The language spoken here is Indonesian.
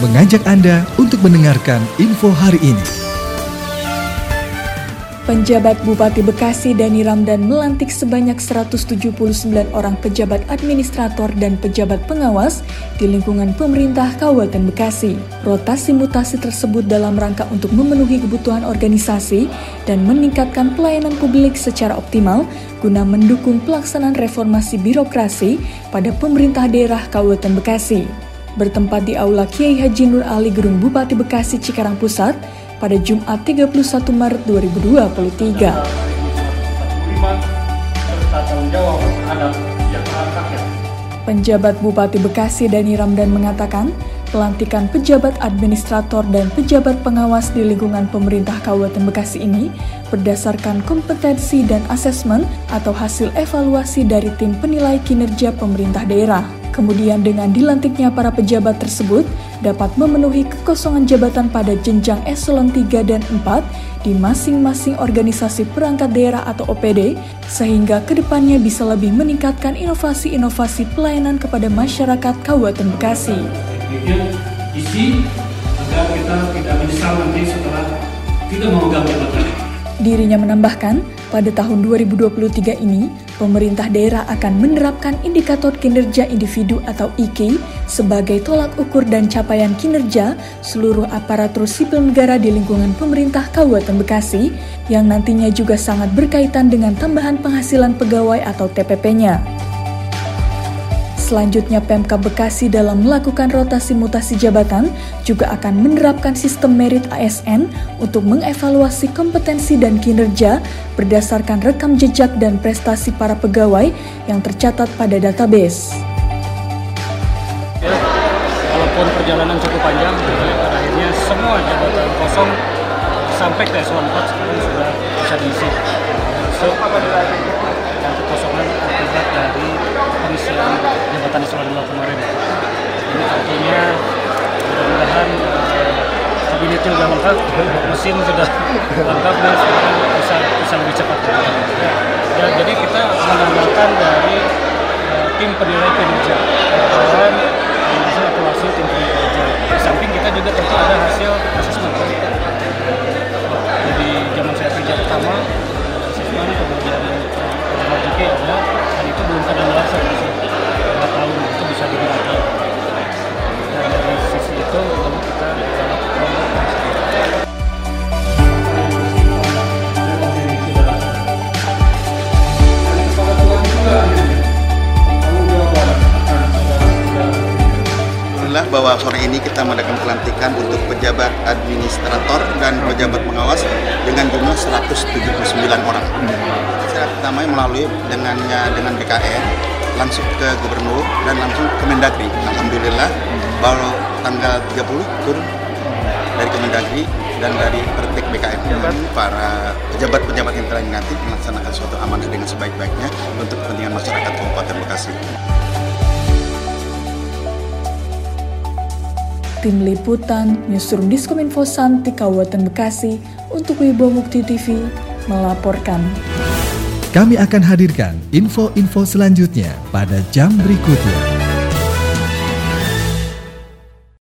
mengajak Anda untuk mendengarkan info hari ini. Penjabat Bupati Bekasi Dani Ramdan melantik sebanyak 179 orang pejabat administrator dan pejabat pengawas di lingkungan pemerintah Kabupaten Bekasi. Rotasi mutasi tersebut dalam rangka untuk memenuhi kebutuhan organisasi dan meningkatkan pelayanan publik secara optimal guna mendukung pelaksanaan reformasi birokrasi pada pemerintah daerah Kabupaten Bekasi. Bertempat di Aula Kiai Haji Nur Ali Gedung Bupati Bekasi Cikarang Pusat, pada Jumat 31 Maret 2023. Penjabat Bupati Bekasi Dani Ramdan mengatakan, pelantikan pejabat administrator dan pejabat pengawas di lingkungan pemerintah Kabupaten Bekasi ini berdasarkan kompetensi dan asesmen atau hasil evaluasi dari tim penilai kinerja pemerintah daerah. Kemudian dengan dilantiknya para pejabat tersebut dapat memenuhi kekosongan jabatan pada jenjang eselon 3 dan 4 di masing-masing organisasi perangkat daerah atau OPD sehingga ke depannya bisa lebih meningkatkan inovasi-inovasi pelayanan kepada masyarakat Kabupaten Bekasi. Isi agar kita tidak menyesal nanti setelah tidak memegang jabatan. Dirinya menambahkan, pada tahun 2023 ini, pemerintah daerah akan menerapkan indikator kinerja individu atau IKI sebagai tolak ukur dan capaian kinerja seluruh aparatur sipil negara di lingkungan pemerintah Kabupaten Bekasi yang nantinya juga sangat berkaitan dengan tambahan penghasilan pegawai atau TPP-nya. Selanjutnya Pemkab Bekasi dalam melakukan rotasi mutasi jabatan juga akan menerapkan sistem merit ASN untuk mengevaluasi kompetensi dan kinerja berdasarkan rekam jejak dan prestasi para pegawai yang tercatat pada database. Ya, walaupun perjalanan cukup panjang, pada akhirnya semua jabatan kosong sampai ke eselon 4 sekarang sudah bisa diisi. So, jabatan eselon 2 kemarin. Ini artinya mudah-mudahan uh, kabinet sudah lengkap, mesin sudah lengkap dan bisa bisa lebih cepat. Ya, jadi kita mengandalkan dari uh, tim penilai kinerja bahwa sore ini kita mengadakan pelantikan untuk pejabat administrator dan pejabat pengawas dengan jumlah 179 orang. Saya pertama melalui dengannya dengan BKN langsung ke gubernur dan langsung ke Mendagri. Alhamdulillah baru tanggal 30 turun dari Kemendagri dan dari Pertek BKN para pejabat-pejabat yang telah dilantik melaksanakan suatu amanah dengan sebaik-baiknya untuk kepentingan masyarakat Kabupaten Bekasi. Tim Liputan, Newsroom Diskominfo Santi Kabupaten Bekasi untuk Wibo Mukti TV melaporkan. Kami akan hadirkan info-info selanjutnya pada jam berikutnya.